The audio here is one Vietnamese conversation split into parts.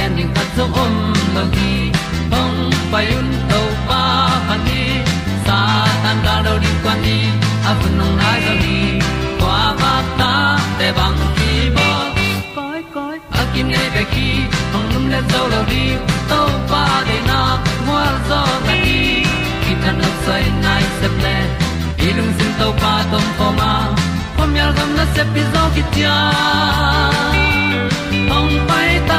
gen ding khat zo om lo gi hong pai un to pa pa ni sa tan da do di kwan ni a bu nong nai zo ni kwa ba ta te bang ki bo koi koi a kim nei be ki hong lum le zo lo di to pa de na mo zo ta ni ki tan no sai nai se ple ilung sin to pa tom ma. Pom yal gam na se pi zo ki tia hong pai ta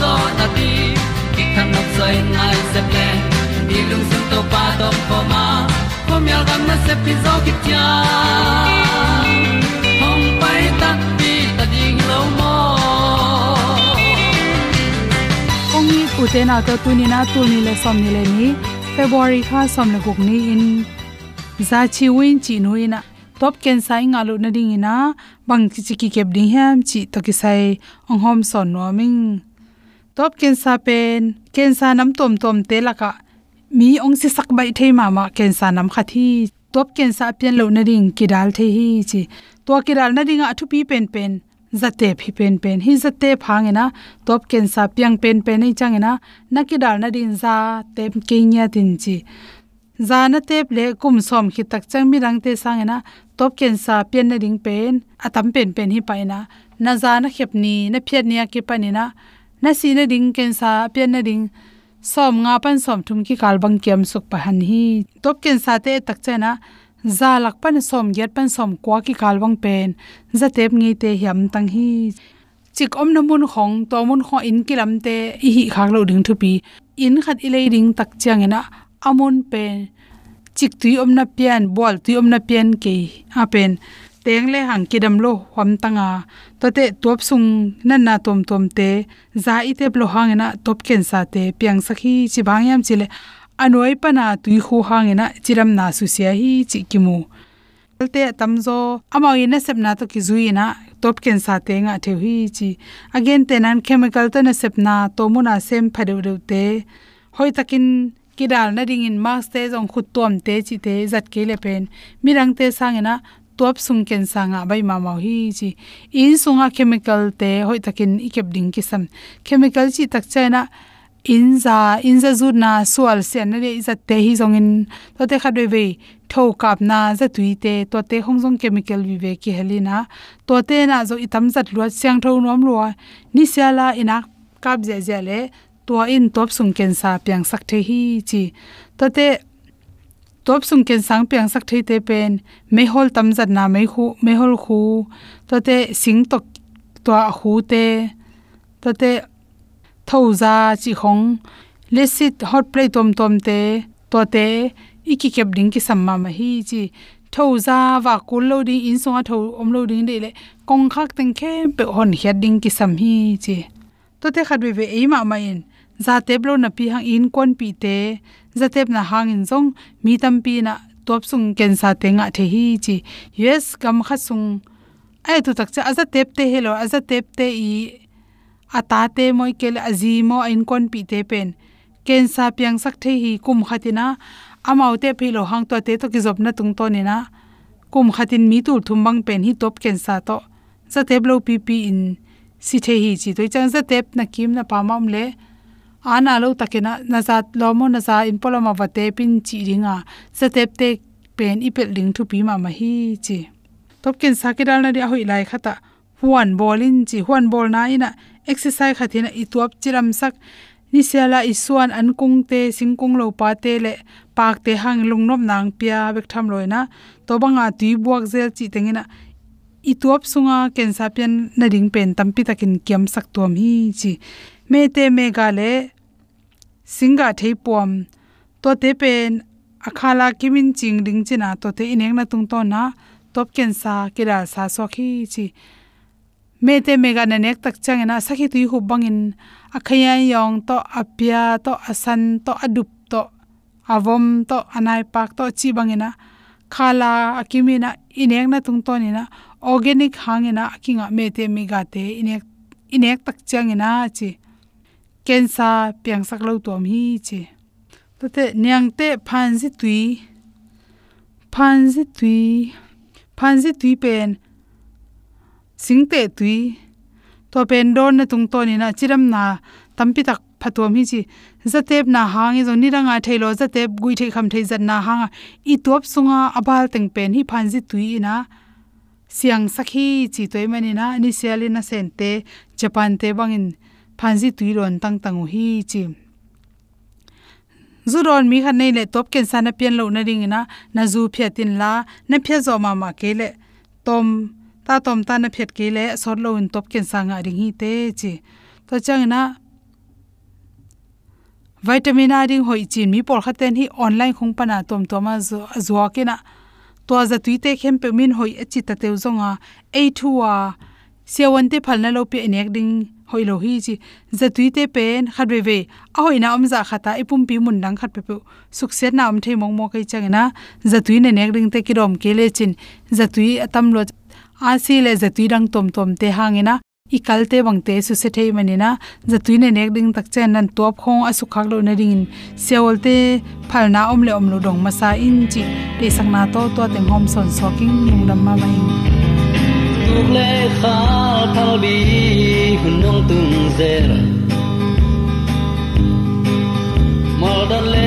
zo na ti ki kan nok sai nai se ple ni lung sun to pa to pa ma. Ko mi al gam na se pi zo ki tia hom pai ta ti ta ding lo mo ong ni u te na to tu ni na tu ni le som ni le ni february kha som le guk ni in. Za chi win chi nu ina top ken sai nga lu na ding ina bang chi chi ki kep ding ham chi to ki sai. Ong hom son no ming top ken sa pen ken sa nam tom tom te laka mi ong si sak bai thei ma ma ken sa nam kha thi. Top ken sa lo na ding ki dal the hi chi. To ki dal na ding a thu pi pen pen zate phi pen pen. Hi zate phang ena, top ken sa piang pen pen nei chang ena naki dal na din za tem ke nya tin chi. Za na te ple kum som khi tak chang mi rang te sang ena, top ken sa na ding pen, atam pen pen hi paina na za na khep ni, na phiat nia ki panina na si na ding ken pian na ding som nga pan som thum ki kal bang kem suk pa han hi top ken te tak chena za lak pan som get pan som kwa ki kal bang pen za tep ngi te hiam tang hi chik om na mun khong to mun kho in kilam te i hi khak lo ding thu in khat i ding tak chang ena amun pen. Chik tui om na pian bol tui om na pian ke a pen teng le hang kidam lo hom tanga. To te top sung nan na tom tom te, za i te blo hangena top ken sa te, piang sakhi chi bangyam chile anoi pana tui khu hang na chiram na su sia hi chi kimu. Te tamzo amao ina sepna to ki zuina top ken sa te nga the hi chi. Again te nan chemical to na sepna to muna sem phade te. Hoi takin kidal na ding in mask te jong khut tom te chi te, zat ke le pen. Mirang te sangena tuap sung ken sanga bai ma ma hi chi. In sunga chemical te hoi takin ikep ding kisam. Chemical chi tak chaina in za in za zu na sual se na re za te hi zong in. To te kha ve tho kap na za tui te, to te hong jong chemical vi ve ki helina to te na zo itam zat lua siang tho nom lua. Ni siala ina kap je je le to in top sung ken sa piang sak the hi chi. To te top sung ken sang piang sak thei te pen me hol tam zat na me khu me hol khu to te sing tok to a khu te to te thau za chi khong, lesit hot play tom tom te to te, iki kep ding ki samma ma hi chi. Thau za wa kul lo ding, in songa thau om lo ding de le, kong khak teng khe pe hon hiat ding ki sam hi chi. To te khat ve ve e ma ma in za te blo na pi hang in kon pi te zatep na hangin zong, mi tampi na top sung kensa te nga the hi chi. Yes, kam kha sung. Ai tu tak cha aza tep te hello aza tep te i ata te moi kel azimo in kon pi te pen. Kensa piang sak the hi kum khatina amau te philo hang to te to ki job na tung to ni na. Kum khatin mi tur thum bang pen hi top kensa to. Za te blo pi pi in, si the hi chi. Toi chang za tep na kim na pa mam le ana lo takena na lomo naza in poloma wate pin chi ringa. Za te pen ipel pel ding thu pi ma ma hi chi. Top ken na ri hoi lai khata. Huan bolin chi. Huan bol na ina exercise khathina i tuap chiram sak. Ni sela isuan an kung te, singkung lo pa te le pak te hang lungnop nang pia bek tham loina to banga tui buak zel chi tengina i tuap sunga kensa pian na ring pen tampi takin kiam sak tuam hi chi. Me te me ga le singa thei pom to te pen, akhala kimin ching ding china to te ineng na tung to na, top ken sa kira sa so khi chi. Me te mega na nek tak chang na sakhi tu hu bangin akhaya yong to apya, to asan, to adup, to avom, to anai pak, to chi bangina khala akimina ineng na tung to ni na, organic hangena akinga me te mega te inek inek tak changina chi cancer piang sak lo tom hi che to te nyang te phan ji tui. Phan ji tui. Phan ji tui pen. Sing te tui. To pen don na tung to ni na chiram na tampi tak phatom hi chi. Zatep na hangi zo ni ranga thailo zatep gui thei kham thei zan na hanga i top sunga abal teng pen hi phan ji tui na siang sakhi chi toimani na. Ni sialina sente japan te bangin phanji tuiron tang tang hi chi. Zuron mi khan nei le top ken sana pian lo na ring na na zu phya tin la, na phya zo ma ma ke le. Tom, ta tom ta na phet ke le sor lo in top ken sanga ring hi te chi. To chang na vitamin a ding hoi chin mi por khaten hi online khong pana tom toma zo zo ke na. To za tuite khem pe min hoi achi ta teu zonga a thuwa sewon te phalna lo pe enek ding hoi lo hi chi. Za tui te pen khat ve ve. A hoi na om za khata ipum pi mun dang khat pe pe. Suk se na om the mong mo kai chang na za tui ne nek ring te ki rom ke le chin. Za tui atam lo a si le za tui dang tom tom te hang hangena i kal te bang te su se thei mani na za tui ne nek ding tak chen nan top khong a su khak lo na ring seol te phal na om le om lo dong ma sa in chi. Te sang na to to te hom son soking ning dam ma mai tuk le kha thal bi tung zer mo dan le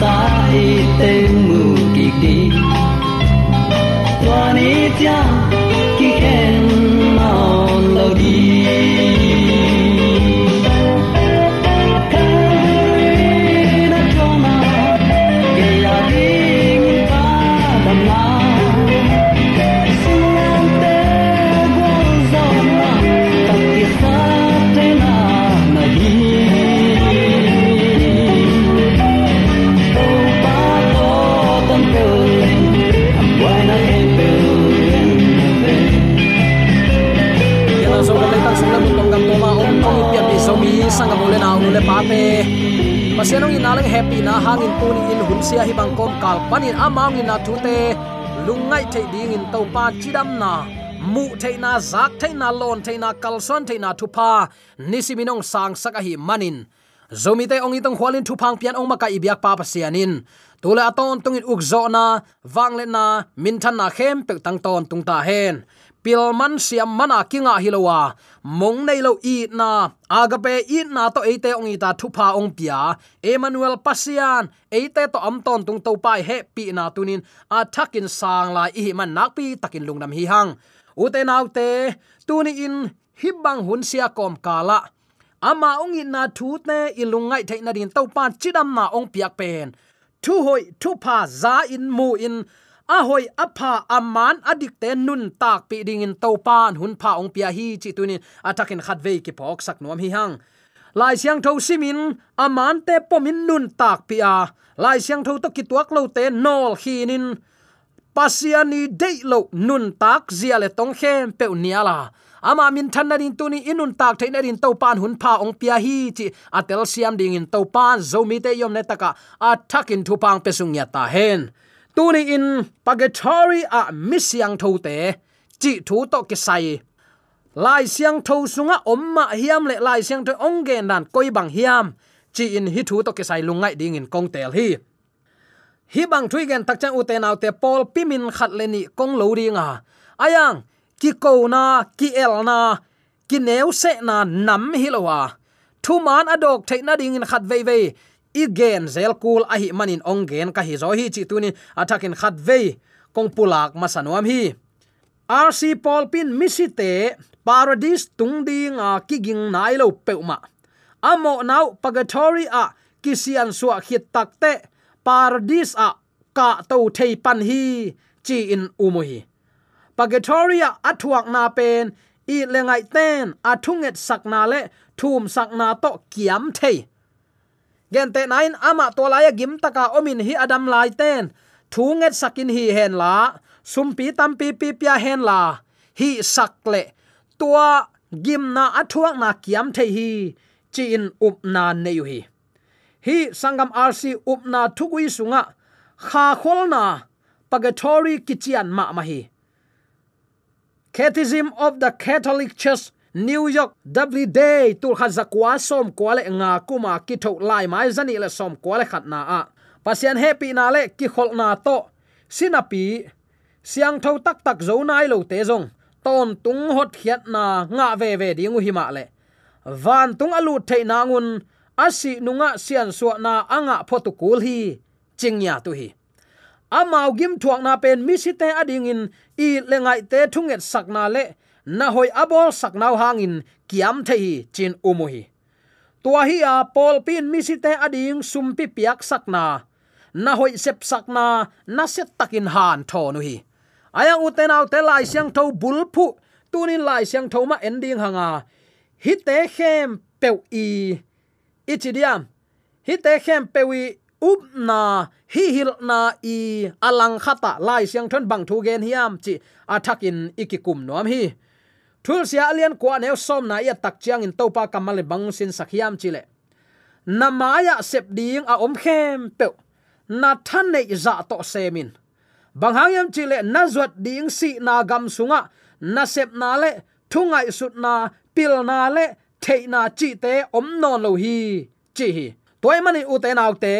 စာအေးတဲ့မူကိကိသွားနေကြ pasianong in alang happy na hangin puni in hunsia hi bangkom kal panin amang in athute lungai thei ding in to pa chidam na, mu thei na zak thei na lon thei na kalson thei na thupa nisiminong sang saka hi manin. Zomi te ong itong khwalin thupang pian ong maka ibyak pa pasianin tule aton tungin ukzo na wangle na, min than na khem pek tang ton tung ta hen pilman siam mana kinga hilowa. Mong nei lo i na. Agape i na to ate ong ita thupa ong pia. Emmanuel pasian ate to amton tung to pai he pi na tunin. A thakin sang la i man nak pi takin lungnam hi hang. Ute naute tuni in hibang hun sia kom kala ama ong in na thu te ilungai na din to pan chidam na ong piak pen. Thu hoi, thu pa za in mu in a hoi apha aman, adik te nun tak pi ding in to pan hun pha ong pia hi chi tunin atakin khat ve ki pok sak nom hi hang. Lai siang tho simin, aman te pomin nun tak pi a. Lai siang tho to ki tuak lo te nol hinin pasiani de lo nun tak zia le tong khem pe niala ama min than na tu tuni inun tak thein rin to pan hun pha ong pia hi chi atel siam ding in to pan zomi te yom ne taka a thakin thu pang pesung ya ta hen tuni in pagatory a misyang thote chi thu to ke sai. Lai siang tho sunga omma hiam le lai siang tho ongge nan koi bang hiam, chi in hi thu to ke sai lungai ding in kong tel hi. Hi bang thui gen tak chang u te naw te pol pimin khat le ni kong lo ringa. Ayang, ki ko na, ki el na, ki neu se na nam hi lo wa. Thu man adok theina ding in khat ve ve igen zel kul a hi manin ong gen ka hi zo hi chi tunin athakin khat ve kong pulak masanuam hi. Rc paul pin misite paradise tungding a kiging nailo peuma amo nau pagatory a kisian suwa khit takte paradise a ka to thei pan hi chi in umuhi pagatoria athuak na pen, i lengai ten, athunget sakna le, thum sakna to kiam thei gen te nain ama to la ya gim taka omin hi adam lai ten. Thunget sakin hi hen la. Sumpi tampi pi pia hen la. Hi sakle tua gim na athuak na kiam the hi. Chi in up na ne yu hi. Hi sangam rc up na thukui sunga. Kha khol na pagatory kichian ma ma hi. Catechism of the catholic church new york, w day tur khat zakwa som kwale nga kuma ki tho lai mai zani le som kwale khat na a pasian happy na le ki khol na to sinapi siang tho tak tak zo nai lo te zong ton tung hot khiat na nga ve ve dingu hima le van tung alu thei na ngun asi nunga sian so na anga photokul hi chingya tu hi. Amau gim thuak na pen mi si te ading in i lengai te thunget sakna le na hoi abol saknau hangin kiam thei chin umuhi. Tua hi a pol pin mi si te ading sumpi piak sak na. Hoi sep sak na na set takin han tho nu hi ayang uten au te lai siang tho bul phu, tunin lai siang tho ma ending hanga. Hi te khem pe i ichidiam hi te khem pe wi up na, hi hil na i, alang khata lai siang thon bang thu gen hiam chi athakin ikikum nom hi thul sia alian kwa ne som na ya tak chiang in topa kamal bang sin sakhiam chile. Namaya sep ding a om khem pe na than nei za to semin. Bang yam chile, na zuat ding si na gam sunga. Na sep na le, thungai sut na, pil na le, thei na chi te om non lo hi, chi hi. Toy mani u te nau te,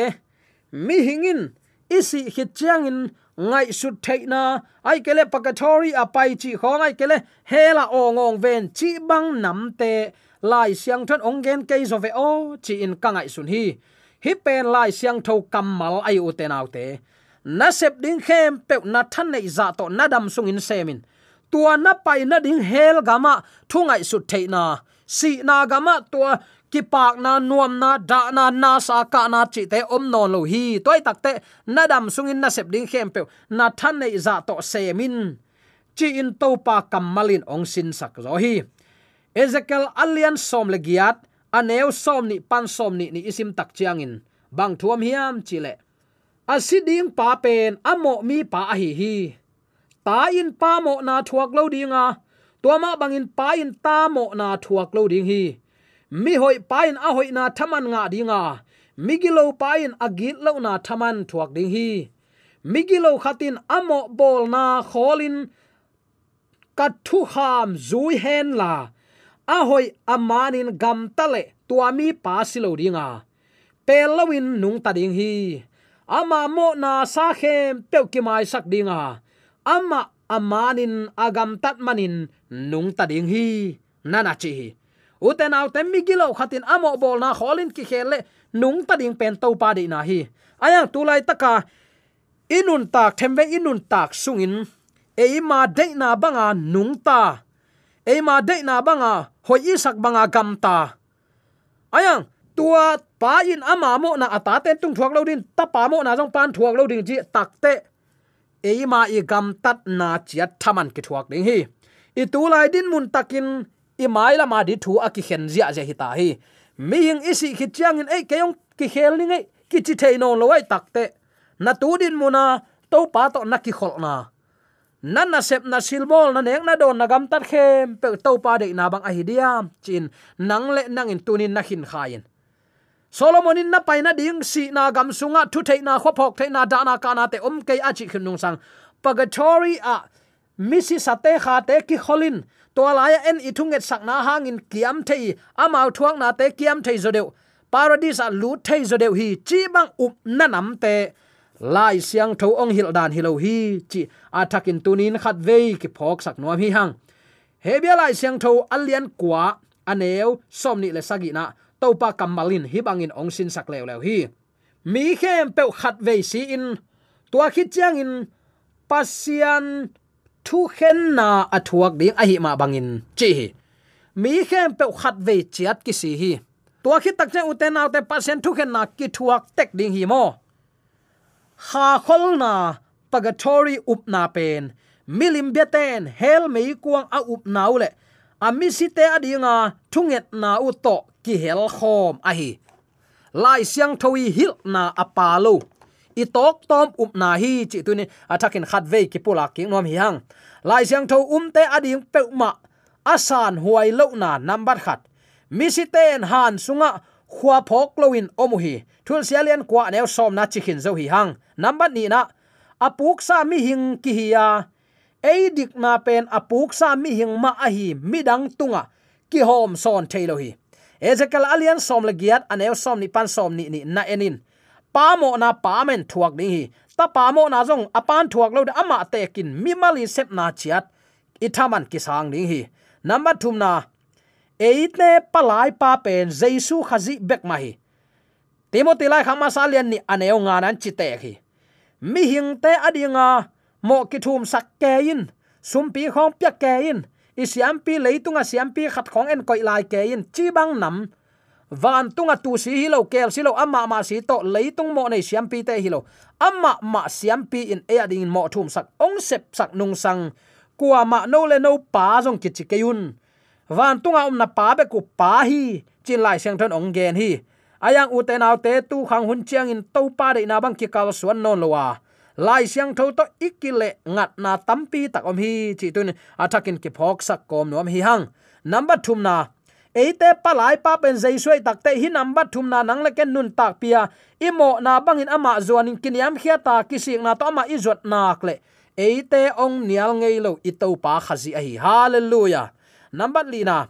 mi hingin, isi hit chiang in ngai su theina ai kele à apai chi khong ai kele hela ongong ven chi bang nam te. Lai siang thon ongen ke zo ve o, chi in kangai sun hi. Hi pen lai siang tho kamal ai u te nau te. Na sep ding khem pe na than nei za to na dam sung in semin tua na pai na ding hel gama thungai su theina si na gama tua ki pak na nuam na, da na na sa ka na chi te om non lo hi. Toy tak te, na dam sung in na sep ding khem pe na than nei za to semin chi in to pa kamalin ong sin sak zo hi. Ezekiel alian som le giat, aneu som ni, pan som ni ni isim tak chiang in. Bang thuam hiam chile asiding pa pen amo mi pa hi hi. Ta in pa mo na thuak lo dinga toma bangin pa in ta mo na thuak lo ding hi mi hoi pain a hoi na thaman nga dinga. Migilo pain agit lo na thaman thuak ding hi. Migilo khatin amo bol na kholin kat thu ham zui hen la. A hoi amanin gam tale tuami pa silo dinga. Pelawin nung ta ding hi. Ama mo na sa khem pe ki mai sak dinga. Ama amanin agam tat manin nung ta ding hi. Nana chi uten au tem mi gilo khatin amo bol na kholin ki khele nung ta ding pen to pa de na hi. Aya tulai taka inun tak thembe inun tak sungin eima de na banga nung ta. Eima de na banga, hoi isak banga gam ta. Ayang tua pa in ama mo na ata ten tung thuak lo din, ta pa mo na jong pan thuak lo ding ji, tak te. Eima i gam tat na chiat thaman ki thuak ding hi. I tu lai din mun takin i mai la ma di thu a ki khen zia je hi ta hi. Mi hing isi khi chiang in ei keyong ki khel ni ngai ki chi thei no lo takte na tu din muna to pa to na ki khol na. Nan na sep na silmol, na nek na don na gam tat khem pe to pa de na bang a hi dia chin nang le nang in tunin na hin khain solomon in na pai na ding si na gam sunga thu thei na kho phok thei na da na ka na te om ke a chi khun sang. Pagatory a misi sate kha te ki kholin to laya en ithunget sakna hangin kiam thei. Amau thuak na te kiam thei zo deu paradise a lu thei zo deu hi. Chi bang up na nam te. Lai siang tho ong hil dan hilo hi. Chi athakin tunin khat vei ki phok sak nuam hi hang. Hebia lai siang tho alian kwa aneu somni le sagina topa kamalin hi bangin ong sin sak lew lew hi. Mi khem pe khat vei si in. Tua khit chiang in. Pasian thu khen na athuak ding ahi ma bangin chi mi khem pe khat ve chiat ki si hi. Tua khi tak che uten naw te pasien thu khen na ki thuak tek ding hi mo. Ha khol na pagatory up na pen. Milim beten hel mei kuang a up naw le. Ami si te adinga thunget na u to ki hel khom a hi. Lai siang thui hil na apalo i tok tom up na hi chi tu ni. Athakin khat ve ki pula ki nom hi hang. Lai siang tho um te ading pe ma asan huai lo na number khat. Mi si ten han sunga. Khwa phok loin omuhi thul sialian kwa new som na chikin zo hi hang. Number ni na. Apuk sa mi hing ki hiya ei dik na pen apuk sa mi hing ma a hi midang tunga. Ki hom son thailo hi. Ezekal alian som le giat anew som ni pan som ni ni na enin pa mo na pa men thuak ding hi. Ta pa mo na zong apan thuak lo de ama te kin, mi mali sep na chiat, ithaman ki sang ding hi. Number thum na eitne palai pa pen jesu khazi bek ma hi. Timothy lai khama salian ni aneo nga nan chi te hi. Mi hing te adinga mo ki thum sak ke in sumpi khong pya ke in isiam pi leitunga siam pi khat khong en koi lai ke in, chi bang nam van tunga tu si hilo kel silo amma ma si to leitung mo nei siam pi te hilo amma ma siam pi in e ading mo thum sak, ong sep sak nung sang. Kwa ma no le no pa jong ki chi keyun van tunga um na pa be ku pa hi, chin lai sang thon ong gen hi. Ayang u te nau te tu khang hun chiang in to pa de na bang ki kal suan non lowa lai siang tho to ikile ngat na tampi tak om hi, chi tun athakin ki phok sak kom nom hi hang. Number thum na eite palai pa pen zai suai takte hi number thum na nang leken nun tak pia. Imo na bangin ama zuan in kiniam khia ta kisik na to ama izot nak le. Eite ong nial ngei lo itau pa khazi a hi. Hallelujah. Number lina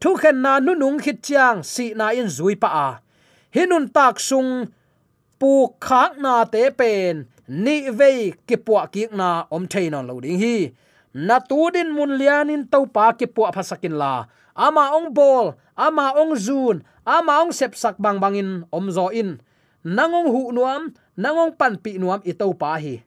thu khen na nu nung khit chiang, si na in zui pa a. Hinun tak sung, pu khak na te pen, ni vei ki puwa ki na om thein on lo ding hi na tu mun lianin to pa ki puwa phasakin la. Ama ong bol, ama ong zun, ama ong sep sak bang bangin om zo in. Nangong hu nuam, nangong pan pi nuam i to pa hi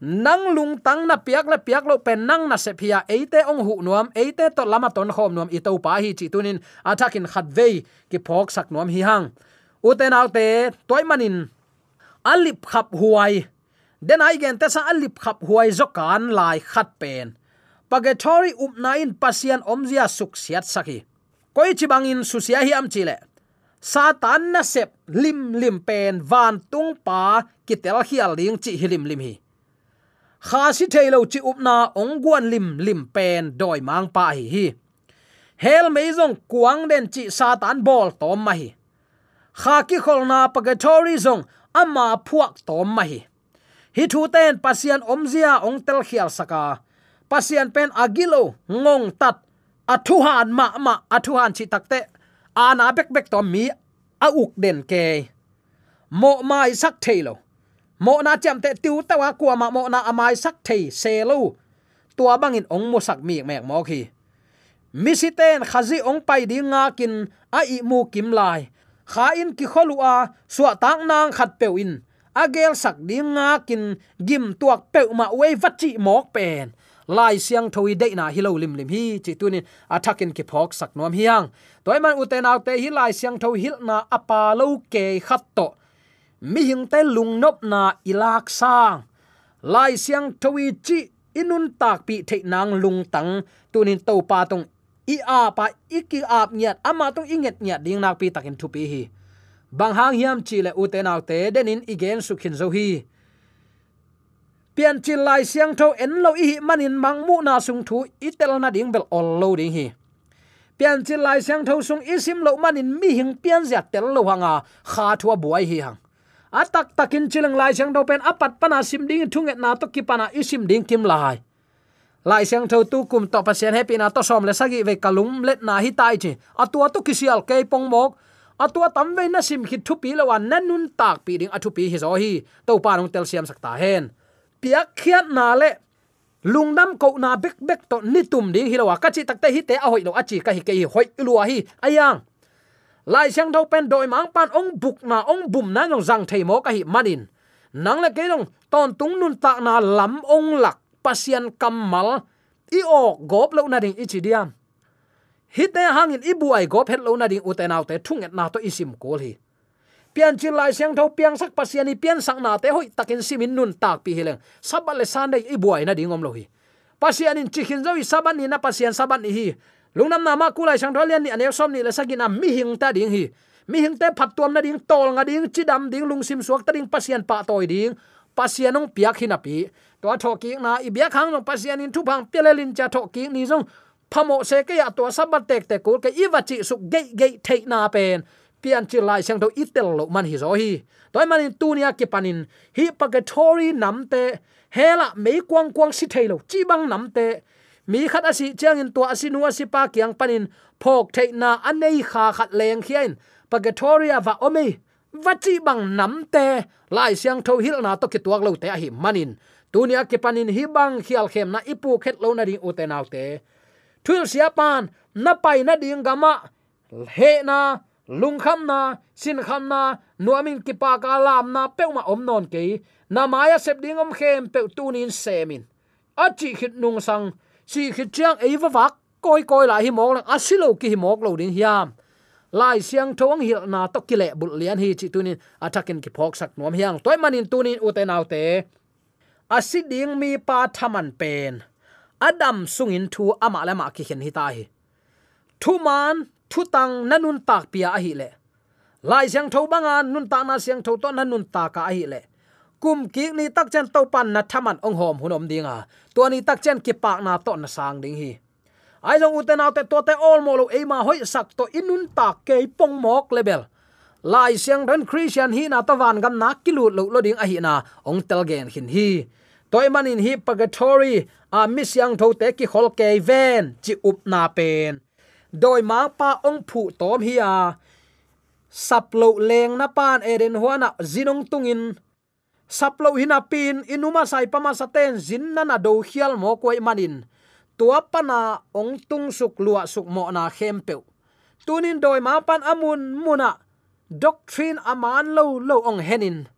nang lung tang na piak la piak lo pen nang na se phia eite ong hu nuam, eite to lama ton khom nuam i to pa hi chi tunin. Athakin khat ve ki phok sak nuam hi hang. Uten alte, toy manin, alip khap huai den ai gen te sa alip khap huai zo kan lai khat pen. Up upna in pasian omzia suk siat saki. Koi chi bangin susia hi am chile. Satan na sep lim lim pen van tung pa kitel hial ling chi hilim lim hi. Kha si thailo chi upna ong guan lim lim pen doi mang pa hi hi. Hel meizong kuang den chi satan bol tom ma hi. Kha ki kholna pagatori zong ama phuak tom ma hi hi thu ten, pasian omzia ong tel khial saka. Pasian pen agilo, ngong tat. Athuhan ma ma, athuhan chi takte ana bek bek to mi, a uk den ke. Mo mai sak thelo mo na cham te tiu tawa kwa ma, mo na amai sak thei selo tua bangin ong mo sak mi mek mo khi. Mi si ten khazi ong pai di nga kin, a i mu kim lai. Kha in ki kholua suwa tang nang khat pe in agel sak ding nga kin gim tuak pe ma we vachi mok pen. Lai siang thoi de na hilo lim lim hi, chi tunin attacking ki phok sak nom hiang. Toy man uten autte hi lai siang tho hil na apa lo ke khat to. Mi hing te lung nop na ilak sang. Lai siang thoi chi inun tak pi the nang lung tang. Tunin to pa tong i a pa iki ap nyat ama tong inget nyat ding nak pi takin thu pi hi bang hang hiam chi le uten autte denin igen sukhin zo hi. Pian chin lai siang tho en lo i manin mang mu na sung thu itel na ding bel all lo ding hi. Pian chin lai siang tho sung isim lo manin mi hing pian zia tel lo hanga, kha thua buai hi hang. Atak takin chilang lai siang tho pen apat pana sim ding, thunget na to kipana isim ding kim lai lai siang tho tu kum to pasien happy na to som le sagi ve kalum let na hi tai chi. Atua to kisial ke pong mok atua tamve na sim khit thu pi lawan nanun tak pi ding athu pi hi zo hi. To pa nong tel siam sakta hen. Piak khiat na le. Lungdam ko na bek bek to ni tum ding hilawa ka chi takte hi te a hoi lo a chi ka hi ke hi hoi lua hi. Ayang. Lai sang tho pen doi mang pan ong buk na ong bum na nong zang thei mo ka hi manin. Nang le ke nong, ton tung nun tak na lam ong lak pasian kamal i o gop lo na ding ichi diam hite hangin ibu ai gop het lo na ding utenaw te thunget na to isim kol hi. Pian chi lai siang tho, piang sak pasiani pian sak na te hoi takin simin nun tak pi hileng sabal le san dei i buai na dingom lo hi. Pasian in chikhin zawi saban ni na pasian saban ni hi. Lungnam na ma kulai sang tholian ni anew som ni le sagina mi hing ta ding hi. Mi hing te phat tuam na ding, tol nga ding chidam ding lungsim suak ta ding pasian pa toy ding. Pasianong piak hinapi to thoki na ibyak hang no pasian in thu phang pelelin cha thoki ni zong phamo se ke ya to sabat tek te kul ke iwa chi su ge ge thei na pen pian chi lai sang tho itel lo man hi. Zo hi toy man in tunia ke panin hi pagatori namte hela me kwang kwang si thailo chi bang namte mi khat asi chang in to asinu asi pa kyang panin phok theina anei kha khat leng khian pagatoria va ome vachi bang namte lai siang tho hil na to ki tuak lo te hi manin tunia ke panin hi bang khial khem na ipu khet lo na ding utenaw te thul sia pan na pai na ding gama he na, lung kham na sin kham na nuamin ki pa ka lam na pe ma om non ke na maya sep ding om khem pe tunin semin a chi khit nung sang si khit chang ei va vak koi koi la hi mok lang asilo ki hi mok lo ding hiam. Lai siang thong hil na to kile bul lian hi chi tunin atakin ki phok sak nuam hiang. Toy manin tunin ute naw te asiding mi pa thaman pen adam sungin thu ama lama ki hen hi ta hi thu man, thu tang nanun tak pia a hi le. Lai siang tho banga, nun ta na siang tho to nanun ta ka a hi le. Kum ki ni tak chen to pan na thaman ong hom hunom dinga. To ni tak chen ki pak na to na sang ding hi. Ai jong uten autte to te all mo lo e ma hoi sak to inun ta ke pong mok level lai siang ran christian hi na to van gam na kilu lo lo ding a hi na. Ong tel gen hin hi toy manin à, hi purgatory a misyang tho te ki khol ke ven chi up na pen doi ma pa ong phu tom hi a saplo leng na pan eren huana zinong tungin saplo hina pin inuma sai pama saten zin na na do hial mo koi manin tua pana ong tung suk lua suk mo na khempe tunin doi ma pan amun muna à, doctrine aman lo lo ong henin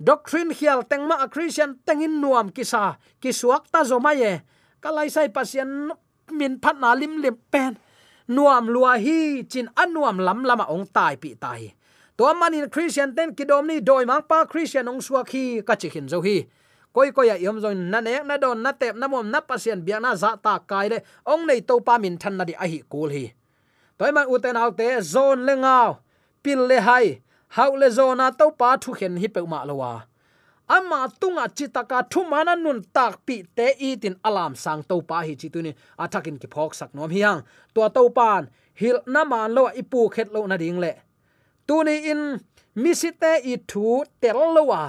doctrine hial tengma a christian tengin nuam kisa, kisuak ta zomaye kalai sai pasien min phat na lim lim pen, nuam lua hi chin anuam lam lama ong tai pi tai. To manin christian ten kidom ni doi mang pa christian ong suak hi ka chi hin zo hi. Koi koi ya yom zoin na nek na don na tep na mom na pasien bia na za ta kai le, ong nei to pa min than na di a hi kul hi. Toy man uten te zon le ngao pil le hai hau le zona to pa thu khen hi pe ma lowa. Ama tunga chitaka thu mana nun tak pi te i tin alam sang to pa hi chi tunin athakin ki phok sak nom hiang to to pan, hil na man lo ipu khet lo na ding le. Tuni in misite i thu tel lowa.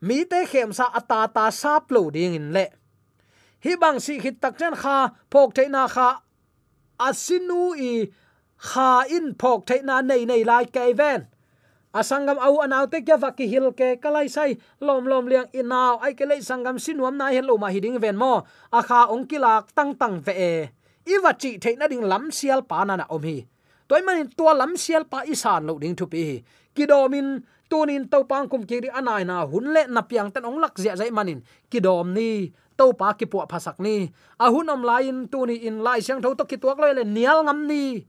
Mi te khem sa ata ta sap lo ding in le. Hi bang si khit tak chen kha, phok te na kha. Asinu i kha in phok te na nei nei lai ke ven asangam au anau te kya vaki hil ke kalai sai, lom lom liang inaw ai ke lei sangam sinuam na hello ma hiding ven mo. Akha ong kilak tang tang ve. E iwa chi the na ding lam sial pa na na om hi. Toy man tua lam sial pa isan lo ding thu pi kidomin, tunin to pang kum ki ri anai na hun le na piang tan ong lak zia zai manin kidom ni to pa ki pu phasak ni. A hun om lain tuni in lai siang tho to ki tuak le nial ngam ni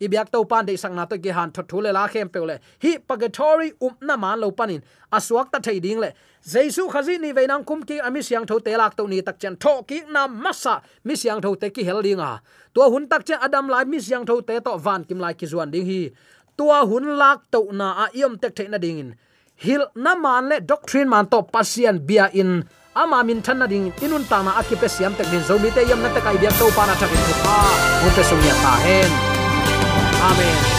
ibyak to pan de sang na to ki han thot thule la khem pe le. Hi purgatory um na man lo panin. Aswak ta thei ding le. Jesu khazi ni ve nang kum ki ami siang tho te lak to ni tak chen tho ki na masa. Mi siang tho te ki hel dinga to hun tak chen adam lai mi siang tho te to van kim lai ki zuan ding hi. Tua hun lak to na a yom tek the na ding in. Hil na man le doctrine man to pasian bia in. Ama min than na ding inun ta na akipe siam tek din. Zo mi te yam na ta kai bia to pa na thakin pa mo te sum ya ta hen. Amen